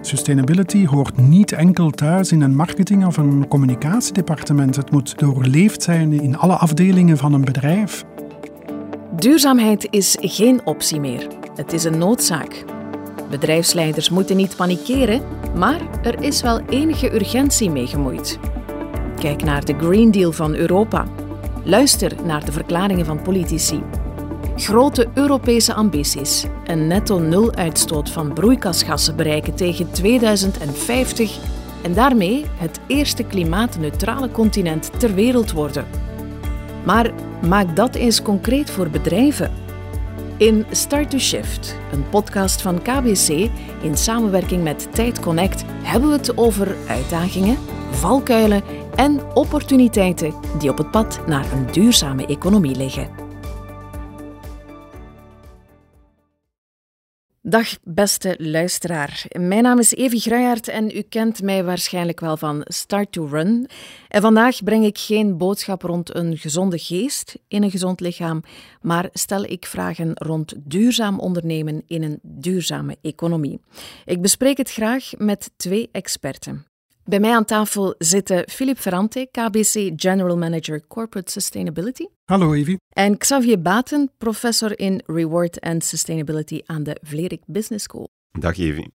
Sustainability hoort niet enkel thuis in een marketing- of een communicatiedepartement. Het moet doorleefd zijn in alle afdelingen van een bedrijf. Duurzaamheid is geen optie meer. Het is een noodzaak. Bedrijfsleiders moeten niet panikeren, maar er is wel enige urgentie mee gemoeid. Kijk naar de Green Deal van Europa. Luister naar de verklaringen van politici. Grote Europese ambities. Een netto-nul-uitstoot van broeikasgassen bereiken tegen 2050 en daarmee het eerste klimaatneutrale continent ter wereld worden. Maar maak dat eens concreet voor bedrijven. In Start to Shift, een podcast van KBC in samenwerking met Tijd Connect, hebben we het over uitdagingen, valkuilen en opportuniteiten die op het pad naar een duurzame economie liggen. Dag beste luisteraar. Mijn naam is Evi Gruijaert en u kent mij waarschijnlijk wel van Start to Run. En vandaag breng ik geen boodschap rond een gezonde geest in een gezond lichaam, maar stel ik vragen rond duurzaam ondernemen in een duurzame economie. Ik bespreek het graag met twee experten. Bij mij aan tafel zitten Philip Ferrante, KBC General Manager Corporate Sustainability. Hallo Evie. En Xavier Baten, professor in Reward and Sustainability aan de Vlerik Business School. Dag Evie.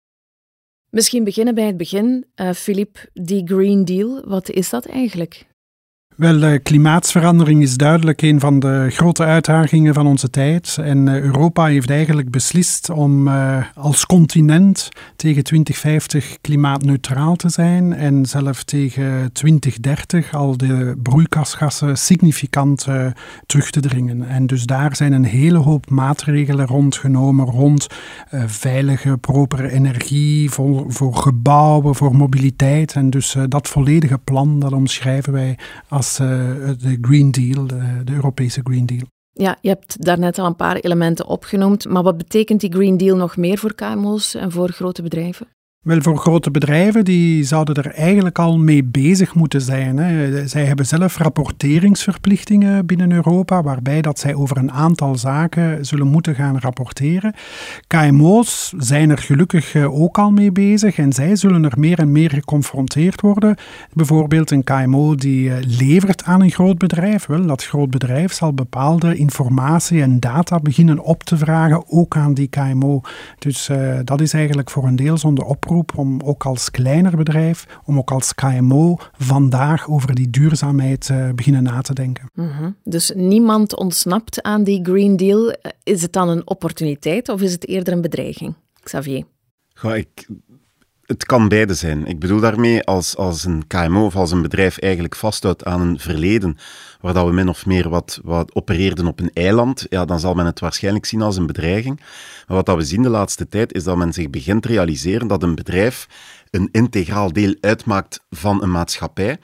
Misschien beginnen bij het begin. Uh, Philip, die Green Deal, wat is dat eigenlijk? Wel, uh, klimaatsverandering is duidelijk een van de grote uitdagingen van onze tijd. En uh, Europa heeft eigenlijk beslist om uh, als continent tegen 2050 klimaatneutraal te zijn en zelf tegen 2030 al de broeikasgassen significant terug te dringen. En dus daar zijn een hele hoop maatregelen rondgenomen rond veilige, propere energie, voor, voor gebouwen, voor mobiliteit. En dus dat volledige plan, dat omschrijven wij als uh, de Green Deal, de, de, Europese Green Deal. Ja, je hebt daarnet al een paar elementen opgenoemd, maar wat betekent die Green Deal nog meer voor KMO's en voor grote bedrijven? Wel, voor grote bedrijven die zouden er eigenlijk al mee bezig moeten zijn. Hè. Zij hebben zelf rapporteringsverplichtingen binnen Europa, waarbij dat zij over een aantal zaken zullen moeten gaan rapporteren. KMO's zijn er gelukkig eh, ook al mee bezig en zij zullen er meer en meer geconfronteerd worden. Bijvoorbeeld een KMO die eh, levert aan een groot bedrijf. Wel, dat groot bedrijf zal bepaalde informatie en data beginnen op te vragen, ook aan die KMO. Dus uh, dat is eigenlijk voor een deel zonder oproep om ook als kleiner bedrijf, om ook als KMO vandaag over die duurzaamheid uh, beginnen na te denken. Mhm. Dus niemand ontsnapt aan die Green Deal. Is het dan een opportuniteit of is het eerder een bedreiging? Xavier? Goh, ik, het kan beide zijn. Ik bedoel daarmee, als, als een KMO of als een bedrijf eigenlijk vasthoudt aan een verleden waar dat we min of meer wat, wat opereerden op een eiland, ja, dan zal men het waarschijnlijk zien als een bedreiging. Maar wat dat we zien de laatste tijd, is dat men zich begint te realiseren dat een bedrijf een integraal deel uitmaakt van een maatschappij.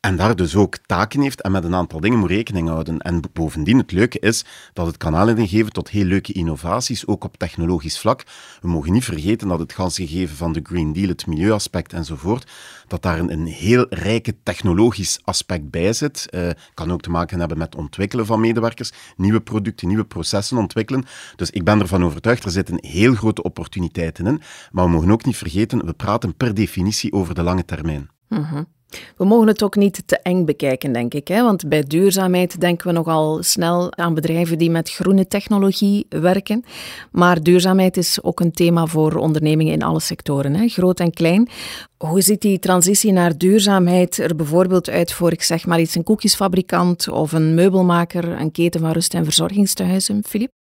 En daar dus ook taken heeft en met een aantal dingen moet rekening houden. En bovendien, het leuke is dat het kan aanleiding geven tot heel leuke innovaties, ook op technologisch vlak. We mogen niet vergeten dat het ganse gegeven van de Green Deal, het milieuaspect enzovoort, dat daar een, een heel rijke technologisch aspect bij zit. Uh, kan ook te maken hebben met ontwikkelen van medewerkers, nieuwe producten, nieuwe processen ontwikkelen. Dus ik ben ervan overtuigd, er zitten heel grote opportuniteiten in. Maar we mogen ook niet vergeten, we praten per definitie over de lange termijn. Mm we mogen het ook niet te eng bekijken, denk ik. Hè? Want bij duurzaamheid denken we nogal snel aan bedrijven die met groene technologie werken. Maar duurzaamheid is ook een thema voor ondernemingen in alle sectoren, hè? groot en klein. Hoe ziet die transitie naar duurzaamheid er bijvoorbeeld uit voor, ik zeg maar iets, een koekjesfabrikant of een meubelmaker, een keten van rust- en verzorgingstehuizen, Filip?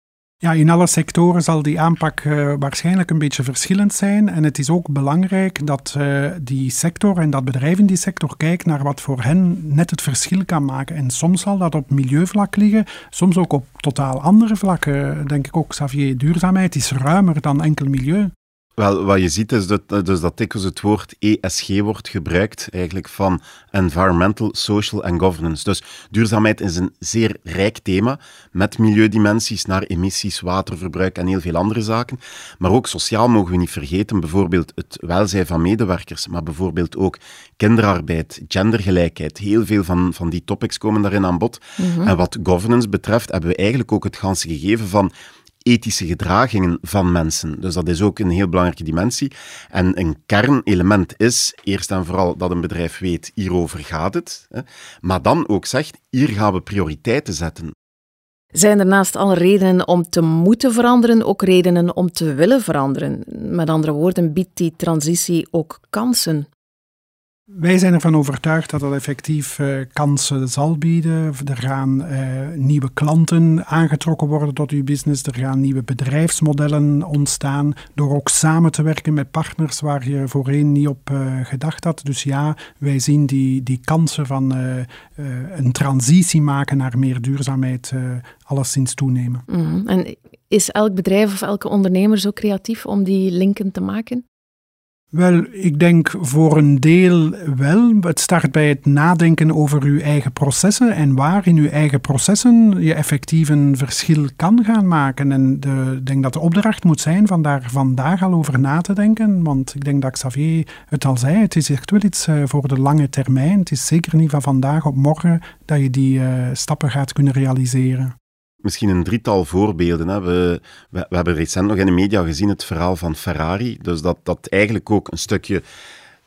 Ja, in alle sectoren zal die aanpak uh, waarschijnlijk een beetje verschillend zijn. En het is ook belangrijk dat uh, die sector en dat bedrijf in die sector kijkt naar wat voor hen net het verschil kan maken. En soms zal dat op milieuvlak liggen, soms ook op totaal andere vlakken. Denk ik ook, Xavier, duurzaamheid is ruimer dan enkel milieu. Wel, wat je ziet is dat, dus dat dikwijls het woord ESG wordt gebruikt, eigenlijk van Environmental, Social and Governance. Dus duurzaamheid is een zeer rijk thema, met milieudimensies naar emissies, waterverbruik en heel veel andere zaken. Maar ook sociaal mogen we niet vergeten, bijvoorbeeld het welzijn van medewerkers, maar bijvoorbeeld ook kinderarbeid, gendergelijkheid. Heel veel van, van die topics komen daarin aan bod. Mhm. En wat governance betreft hebben we eigenlijk ook het ganse gegeven van ethische gedragingen van mensen. Dus dat is ook een heel belangrijke dimensie. En een kernelement is eerst en vooral dat een bedrijf weet, hierover gaat het. Hè, maar dan ook zegt, hier gaan we prioriteiten zetten. Zijn er naast alle redenen om te moeten veranderen ook redenen om te willen veranderen? Met andere woorden, biedt die transitie ook kansen? Wij zijn ervan overtuigd dat dat effectief uh, kansen zal bieden. Er gaan uh, nieuwe klanten aangetrokken worden tot uw business. Er gaan nieuwe bedrijfsmodellen ontstaan. Door ook samen te werken met partners waar je voorheen niet op uh, gedacht had. Dus ja, wij zien die, die kansen van een transitie maken naar meer duurzaamheid alleszins toenemen. Mm. En is elk bedrijf of elke ondernemer zo creatief om die linken te maken? Wel, ik denk voor een deel wel. Het start bij het nadenken over uw eigen processen en waar in uw eigen processen je effectief een verschil kan gaan maken. En ik denk dat de opdracht moet zijn van daar vandaag al over na te denken. Want ik denk dat Xavier het al zei, het is echt wel iets eh, voor de lange termijn. Het is zeker niet van vandaag op morgen dat je die uh, stappen gaat kunnen realiseren misschien een drietal voorbeelden. Hè. We, we, we, hebben recent nog in de media gezien het verhaal van Ferrari. Dus dat, dat eigenlijk ook een stukje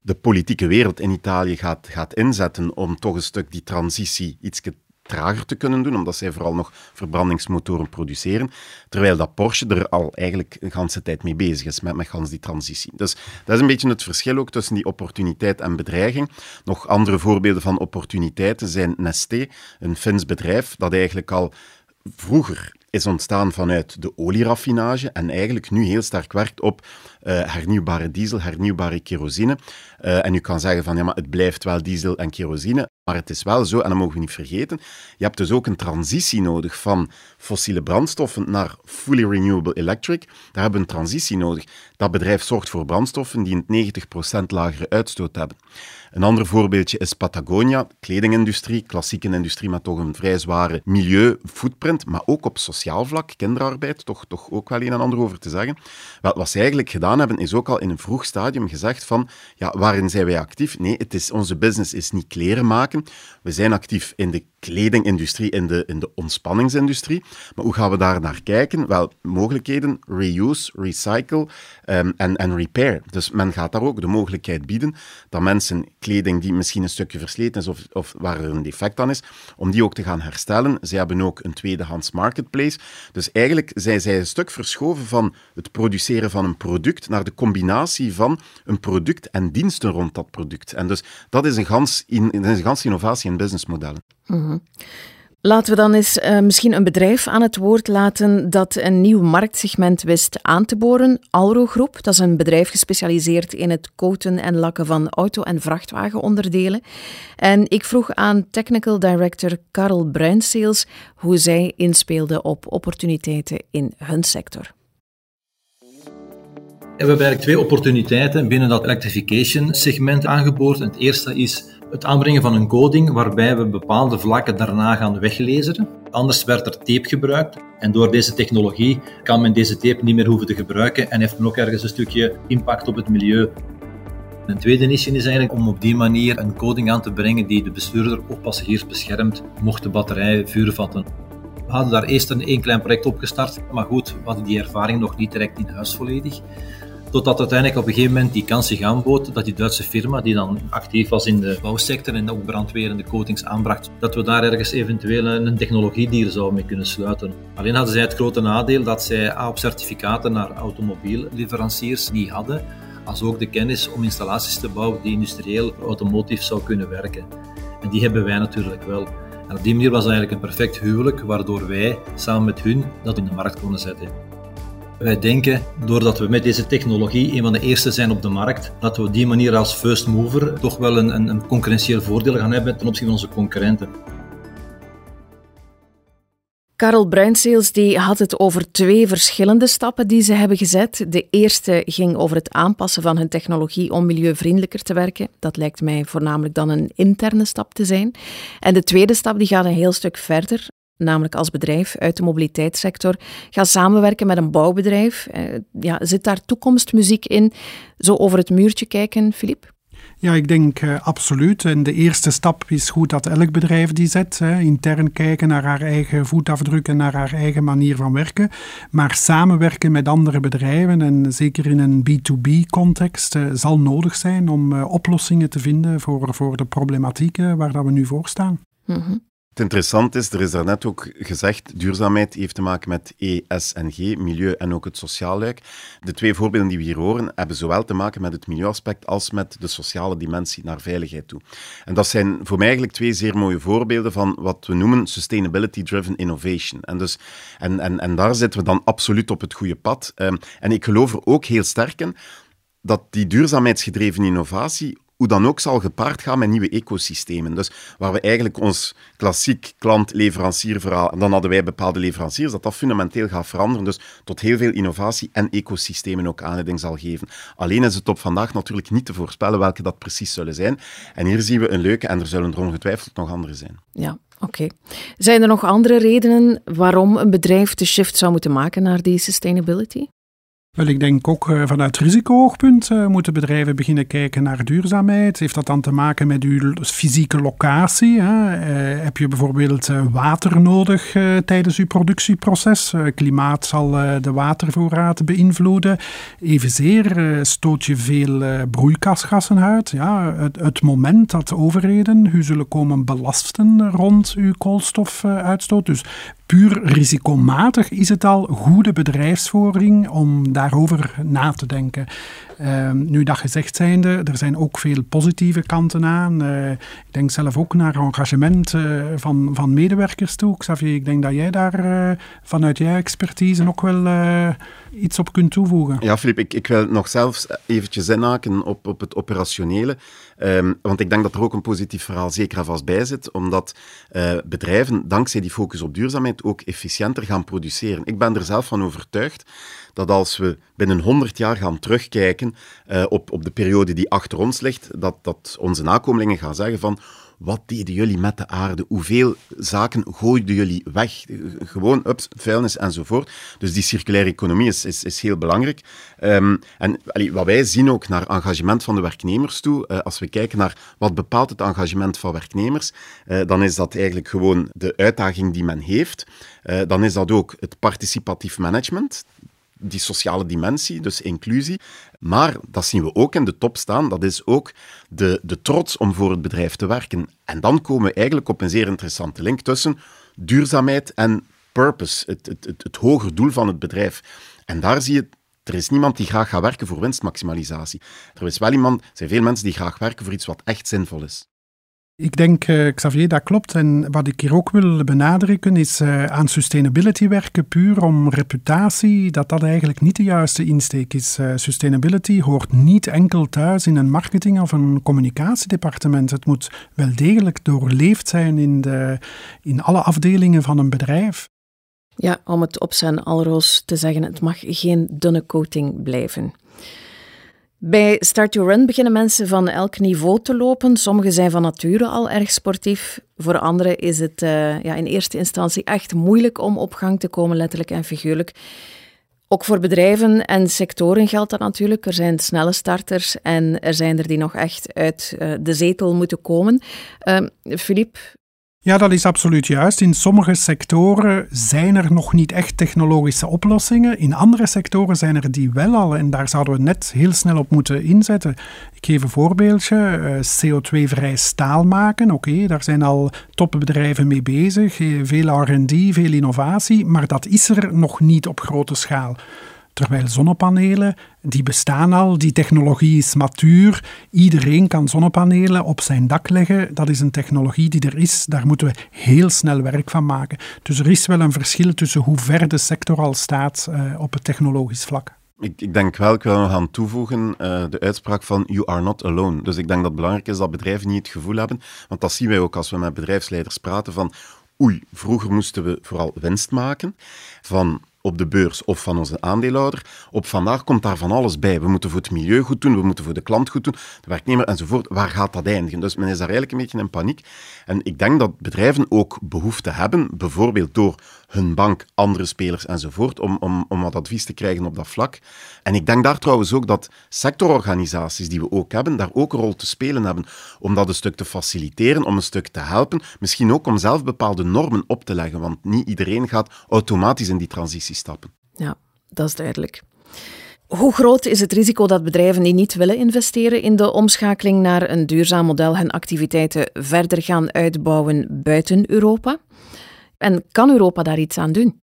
de politieke wereld in Italië gaat, gaat inzetten om toch een stuk die transitie iets trager te kunnen doen, omdat zij vooral nog verbrandingsmotoren produceren, terwijl dat Porsche er al eigenlijk een ganse tijd mee bezig is met, met gans die transitie. Dus dat is een beetje het verschil ook tussen die opportuniteit en bedreiging. Nog andere voorbeelden van opportuniteiten zijn Nesté, een Fins bedrijf dat eigenlijk al vroeger is ontstaan vanuit de olieraffinage en eigenlijk nu heel sterk werkt op uh, hernieuwbare diesel, hernieuwbare kerosine. Uh, en u kan zeggen van ja, maar het blijft wel diesel en kerosine, maar het is wel zo, en dat mogen we niet vergeten, je hebt dus ook een transitie nodig van fossiele brandstoffen naar fully renewable electric. Daar hebben we een transitie nodig. Dat bedrijf zorgt voor brandstoffen die een 90% lagere uitstoot hebben. Een ander voorbeeldje is Patagonia, kledingindustrie, klassieke industrie met toch een vrij zware milieu-footprint, maar ook op sociaal vlak, kinderarbeid, toch, toch ook wel een en ander over te zeggen. Wel, wat ze eigenlijk gedaan hebben, is ook al in een vroeg stadium gezegd van, ja, waarin zijn wij actief? Nee, het is, onze business is niet kleren maken. We zijn actief in de kledingindustrie, in de, in de ontspanningsindustrie. Maar hoe gaan we daar naar kijken? Wel, mogelijkheden, reuse, recycle um, en, en repair. Dus men gaat daar ook de mogelijkheid bieden dat mensen kleding die misschien een stukje versleten is of, of waar er een defect aan is, om die ook te gaan herstellen. Zij hebben ook een tweedehands marketplace. Dus eigenlijk zijn zij een stuk verschoven van het produceren van een product naar de combinatie van een product en diensten rond dat product. En dus dat is een gans, in, een gans innovatie in businessmodellen. Mm Laten we dan eens uh, misschien een bedrijf aan het woord laten dat een nieuw marktsegment wist aan te boren. Alro Groep, dat is een bedrijf gespecialiseerd in het coaten en lakken van auto- en vrachtwagenonderdelen. En ik vroeg aan technical director Karel Bruinseels hoe zij inspeelde op opportuniteiten in hun sector. We hebben eigenlijk twee opportuniteiten binnen dat electrification segment aangeboord. Het eerste is het aanbrengen van een coding waarbij we bepaalde vlakken daarna gaan weglezen. Anders werd er tape gebruikt en door deze technologie kan men deze tape niet meer hoeven te gebruiken en heeft men ook ergens een stukje impact op het milieu. Een tweede issue is eigenlijk om op die manier een coding aan te brengen die de bestuurder of passagiers beschermt mocht de batterij vuur vatten. We hadden daar eerst een één klein project opgestart, maar goed, we hadden die ervaring nog niet direct in huis volledig. Totdat uiteindelijk op een gegeven moment die kans zich aanbood dat die Duitse firma, die dan actief was in de bouwsector en ook brandweer coatings aanbracht, dat we daar ergens eventueel een technologiedeal zouden mee kunnen sluiten. Alleen hadden zij het grote nadeel dat zij op certificaten naar automobielleveranciers niet hadden, als ook de kennis om installaties te bouwen die industrieel automotief zou kunnen werken. En die hebben wij natuurlijk wel. En op die manier was eigenlijk een perfect huwelijk, waardoor wij samen met hun dat in de markt konden zetten. Wij denken, doordat we met deze technologie een van de eerste zijn op de markt, dat we op die manier als first mover toch wel een, een, concurrentieel voordeel gaan hebben ten opzichte van onze concurrenten. Karel Bruinseels die had het over twee verschillende stappen die ze hebben gezet. De eerste ging over het aanpassen van hun technologie om milieuvriendelijker te werken. Dat lijkt mij voornamelijk dan een interne stap te zijn. En de tweede stap die gaat een heel stuk verder namelijk als bedrijf uit de mobiliteitssector, ga samenwerken met een bouwbedrijf. Eh, ja, zit daar toekomstmuziek in? Zo over het muurtje kijken, Filip? Ja, ik denk uh, absoluut. En de eerste stap is goed dat elk bedrijf die zet. Hè. Intern kijken naar haar eigen voetafdruk en naar haar eigen manier van werken. Maar samenwerken met andere bedrijven en zeker in een B2B-context uh, zal nodig zijn om uh, oplossingen te vinden voor, voor de problematieken waar dat we nu voor staan. Mm -hmm. Het interessante is, er is daarnet ook gezegd, duurzaamheid heeft te maken met E, S en G, milieu en ook het sociaal luik. De twee voorbeelden die we hier horen, hebben zowel te maken met het milieuaspect als met de sociale dimensie naar veiligheid toe. En dat zijn voor mij eigenlijk twee zeer mooie voorbeelden van wat we noemen sustainability-driven innovation. En, dus, en, en, en daar zitten we dan absoluut op het goede pad. Um, en ik geloof er ook heel sterk in dat die duurzaamheidsgedreven innovatie hoe dan ook zal gepaard gaan met nieuwe ecosystemen. Dus waar we eigenlijk ons klassiek klant-leverancier-verhaal, en dan hadden wij bepaalde leveranciers, dat dat fundamenteel gaat veranderen. Dus tot heel veel innovatie en ecosystemen ook aanleiding zal geven. Alleen is het op vandaag natuurlijk niet te voorspellen welke dat precies zullen zijn. En hier zien we een leuke, en er zullen er ongetwijfeld nog andere zijn. Ja, Oké. Zijn er nog andere redenen waarom een bedrijf de shift zou moeten maken naar die sustainability? Wel, ik denk ook uh, vanuit risico-oogpunt uh, moeten bedrijven beginnen kijken naar duurzaamheid. Heeft dat dan te maken met uw fysieke locatie? Hè? Uh, heb je bijvoorbeeld water nodig tijdens uw productieproces? klimaat zal de watervoorraad beïnvloeden. Evenzeer stoot je veel broeikasgassen uit. Ja, het, het, moment dat overheden u zullen komen belasten rond uw koolstofuitstoot. Dus puur risicomatig is het al goede bedrijfsvoering om daarover na te denken. Uh, nu dat gezegd zijnde, er zijn ook veel positieve kanten aan. Uh, ik denk zelf ook naar engagement uh, van, van medewerkers toe. Xavier, ik denk dat jij daar uh, vanuit jouw expertise ook wel iets op kunt toevoegen. Ja, Filip, ik, ik wil nog zelfs eventjes inhaken op, op het operationele. Um, want ik denk dat er ook een positief verhaal zeker en vast bij zit, omdat bedrijven dankzij die focus op duurzaamheid ook efficiënter gaan produceren. Ik ben er zelf van overtuigd dat als we binnen 100 jaar gaan terugkijken uh, op, op de periode die achter ons ligt, dat, dat onze nakomelingen gaan zeggen van wat deden jullie met de aarde? Hoeveel zaken gooiden jullie weg? Gewoon ups, vuilnis enzovoort. Dus die circulaire economie is, is, heel belangrijk. Um, en wat wij zien ook naar engagement van de werknemers toe, uh, als we kijken naar wat bepaalt het engagement van werknemers, uh, dan is dat eigenlijk gewoon de uitdaging die men heeft. Uh, dan is dat ook het participatief management die sociale dimensie, dus inclusie. Maar dat zien we ook in de top staan, dat is ook de, de trots om voor het bedrijf te werken. En dan komen we eigenlijk op een zeer interessante link tussen duurzaamheid en purpose, het, het, het, het hoger doel van het bedrijf. En daar zie je er is niemand die graag gaat werken voor winstmaximalisatie. Er is wel iemand, er zijn veel mensen die graag werken voor iets wat echt zinvol is. Ik denk, uh, Xavier, dat klopt. En wat ik hier ook wil benadrukken is uh, aan sustainability werken puur om reputatie, dat dat eigenlijk niet de juiste insteek is. Uh, sustainability hoort niet enkel thuis in een marketing- of een communicatiedepartement. Het moet wel degelijk doorleefd zijn in, de, in alle afdelingen van een bedrijf. Ja, om het op zijn alroos te zeggen, het mag geen dunne coating blijven. Bij Start Your Run beginnen mensen van elk niveau te lopen. Sommigen zijn van nature al erg sportief. Voor anderen is het uh, ja, in eerste instantie echt moeilijk om op gang te komen, letterlijk en figuurlijk. Ook voor bedrijven en sectoren geldt dat natuurlijk. Er zijn snelle starters en er zijn er die nog echt uit uh, de zetel moeten komen. Filip, uh, ja, dat is absoluut juist. In sommige sectoren zijn er nog niet echt technologische oplossingen. In andere sectoren zijn er die wel al en daar zouden we net heel snel op moeten inzetten. Ik geef een voorbeeldje. Eh, CO2-vrij staal maken. Oké, daar zijn al topbedrijven mee bezig. Veel R&D, veel innovatie, maar dat is er nog niet op grote schaal. Terwijl zonnepanelen, die bestaan al, die technologie is matuur. Iedereen kan zonnepanelen op zijn dak leggen. Dat is een technologie die er is. Daar moeten we heel snel werk van maken. Dus er is wel een verschil tussen hoe ver de sector al staat uh, op het technologisch vlak. Ik, ik, denk wel, ik wil nog aan toevoegen, uh, de uitspraak van you are not alone. Dus ik denk dat het belangrijk is dat bedrijven niet het gevoel hebben, want dat zien wij ook als we met bedrijfsleiders praten, van oei, vroeger moesten we vooral winst maken, van op de beurs of van onze aandeelhouder. Op vandaag komt daar van alles bij. We moeten voor het milieu goed doen, we moeten voor de klant goed doen, de werknemer enzovoort. Waar gaat dat eindigen? Dus men is daar eigenlijk een beetje in paniek. En ik denk dat bedrijven ook behoefte hebben, bijvoorbeeld door hun bank, andere spelers enzovoort, om, om, om wat advies te krijgen op dat vlak. En ik denk daar trouwens ook dat sectororganisaties die we ook hebben, daar ook een rol te spelen hebben, om dat een stuk te faciliteren, om een stuk te helpen, misschien ook om zelf bepaalde normen op te leggen, want niet iedereen gaat automatisch in die transitie stappen. Ja, dat is duidelijk. Hoe groot is het risico dat bedrijven die niet willen investeren in de omschakeling naar een duurzaam model hun activiteiten verder gaan uitbouwen buiten Europa? En kan Europa daar iets aan doen?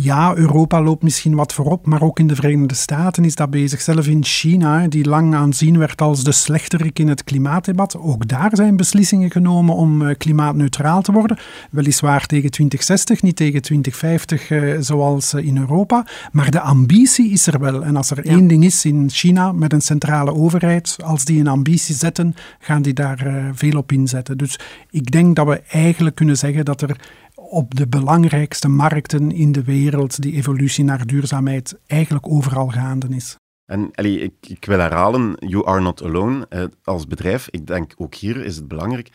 Ja, Europa loopt misschien wat voorop, maar ook in de Verenigde Staten is dat bezig. Zelf in China, die lang aanzien werd als de slechterik in het klimaatdebat, ook daar zijn beslissingen genomen om eh, klimaatneutraal te worden. Weliswaar tegen 2060, niet tegen 2050 eh, zoals eh, in Europa, maar de ambitie is er wel. En als er één ding is in China met een centrale overheid, als die een ambitie zetten, gaan die daar veel op inzetten. Dus ik denk dat we eigenlijk kunnen zeggen dat er op de belangrijkste markten in de wereld die evolutie naar duurzaamheid eigenlijk overal gaande is. En allee, ik, ik, wil herhalen, you are not alone. Eh, als bedrijf, ik denk ook hier is het belangrijk,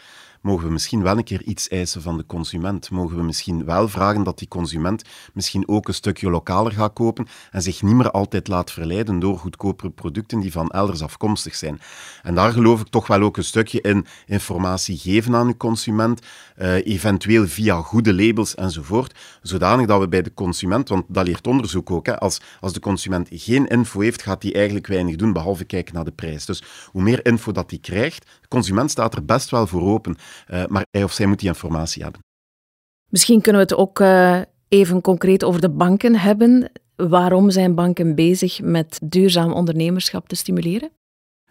mogen we misschien wel een keer iets eisen van de consument. Mogen we misschien wel vragen dat die consument misschien ook een stukje lokaler gaat kopen en zich niet meer altijd laat verleiden door goedkopere producten die van elders afkomstig zijn. En daar geloof ik toch wel ook een stukje in informatie geven aan de consument, uh, eventueel via goede labels enzovoort, zodanig dat we bij de consument, want dat leert onderzoek ook, hè, als, als de consument geen info heeft, gaat hij eigenlijk weinig doen, behalve kijken naar de prijs. Dus hoe meer info dat hij krijgt, consument staat er best wel voor open. Uh, maar hij of zij moet die informatie hebben. Misschien kunnen we het ook uh, even concreet over de banken hebben. Waarom zijn banken bezig met duurzaam ondernemerschap te stimuleren?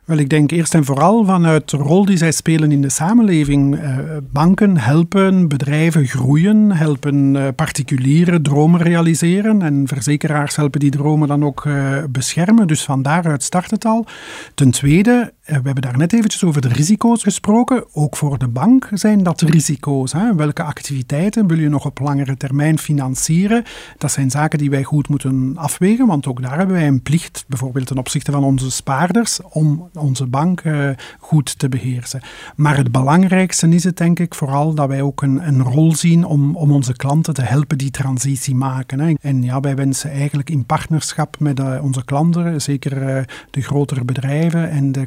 Wel, ik denk eerst en vooral vanuit de rol die zij spelen in de samenleving. Eh, banken helpen bedrijven groeien, helpen eh, particulieren dromen realiseren en verzekeraars helpen die dromen dan ook eh, beschermen. Dus van daaruit start het al. Ten tweede, we hebben daar net eventjes over de risico's gesproken. Ook voor de bank zijn dat risico's. Hè? Welke activiteiten wil je nog op langere termijn financieren? Dat zijn zaken die wij goed moeten afwegen, want ook daar hebben wij een plicht, bijvoorbeeld ten opzichte van onze spaarders, om onze bank uh, goed te beheersen. Maar het belangrijkste is het denk ik vooral dat wij ook een, een rol zien om, om onze klanten te helpen die transitie maken. En ja, wij wensen eigenlijk in partnerschap met uh, onze klanten, zeker de grotere bedrijven en de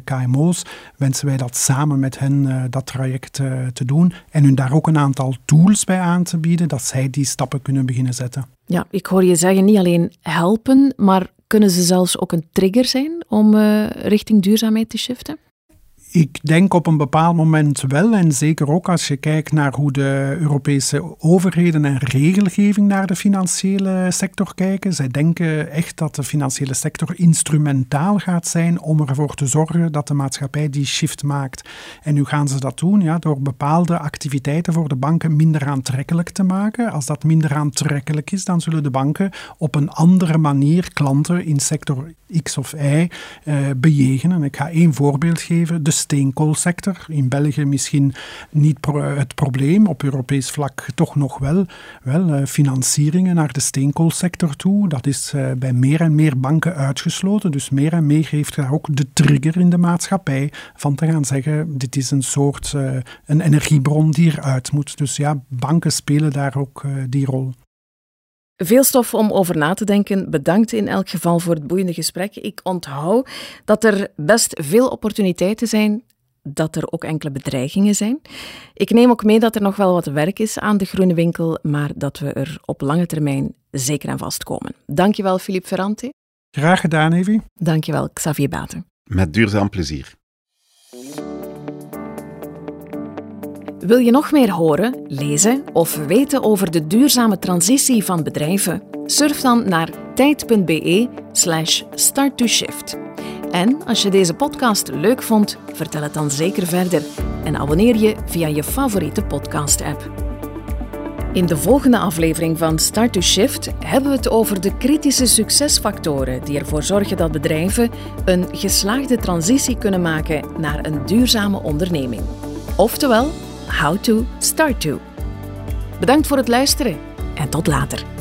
Wensen wij dat samen met hen dat traject te doen en hun daar ook een aantal tools bij aan te bieden, dat zij die stappen kunnen beginnen zetten. Ja, ik hoor je zeggen niet alleen helpen, maar kunnen ze zelfs ook een trigger zijn om uh, richting duurzaamheid te shiften? Ik denk op een bepaald moment wel, en zeker ook als je kijkt naar hoe de Europese overheden en regelgeving naar de financiële sector kijken. Zij denken echt dat de financiële sector instrumentaal gaat zijn om ervoor te zorgen dat de maatschappij die shift maakt. En nu gaan ze dat doen ja, door bepaalde activiteiten voor de banken minder aantrekkelijk te maken. Als dat minder aantrekkelijk is, dan zullen de banken op een andere manier klanten in sector X of Y eh, bejegenen. Ik ga één voorbeeld geven. De steenkoolsector. In België misschien niet het probleem, op Europees vlak toch nog wel. Wel, uh, financieringen naar de steenkoolsector toe, dat is uh, bij meer en meer banken uitgesloten. Dus meer en meer heeft daar ook de trigger in de maatschappij van te gaan zeggen, dit is een soort, uh, een energiebron die eruit moet. Dus ja, banken spelen daar ook die rol. Veel stof om over na te denken. Bedankt in elk geval voor het boeiende gesprek. Ik onthoud dat er best veel opportuniteiten zijn, dat er ook enkele bedreigingen zijn. Ik neem ook mee dat er nog wel wat werk is aan de groene winkel, maar dat we er op lange termijn zeker aan vastkomen. Dankjewel, Philippe Ferrante. Graag gedaan, Evie. Dankjewel, Xavier Baten. Met duurzaam plezier. Wil je nog meer horen, lezen of weten over de duurzame transitie van bedrijven? Surf dan naar tijd.be/slash start2shift. En als je deze podcast leuk vond, vertel het dan zeker verder en abonneer je via je favoriete podcast-app. In de volgende aflevering van Start to Shift hebben we het over de kritische succesfactoren die ervoor zorgen dat bedrijven een geslaagde transitie kunnen maken naar een duurzame onderneming. Oftewel, How to Start to. Bedankt voor het luisteren en tot later.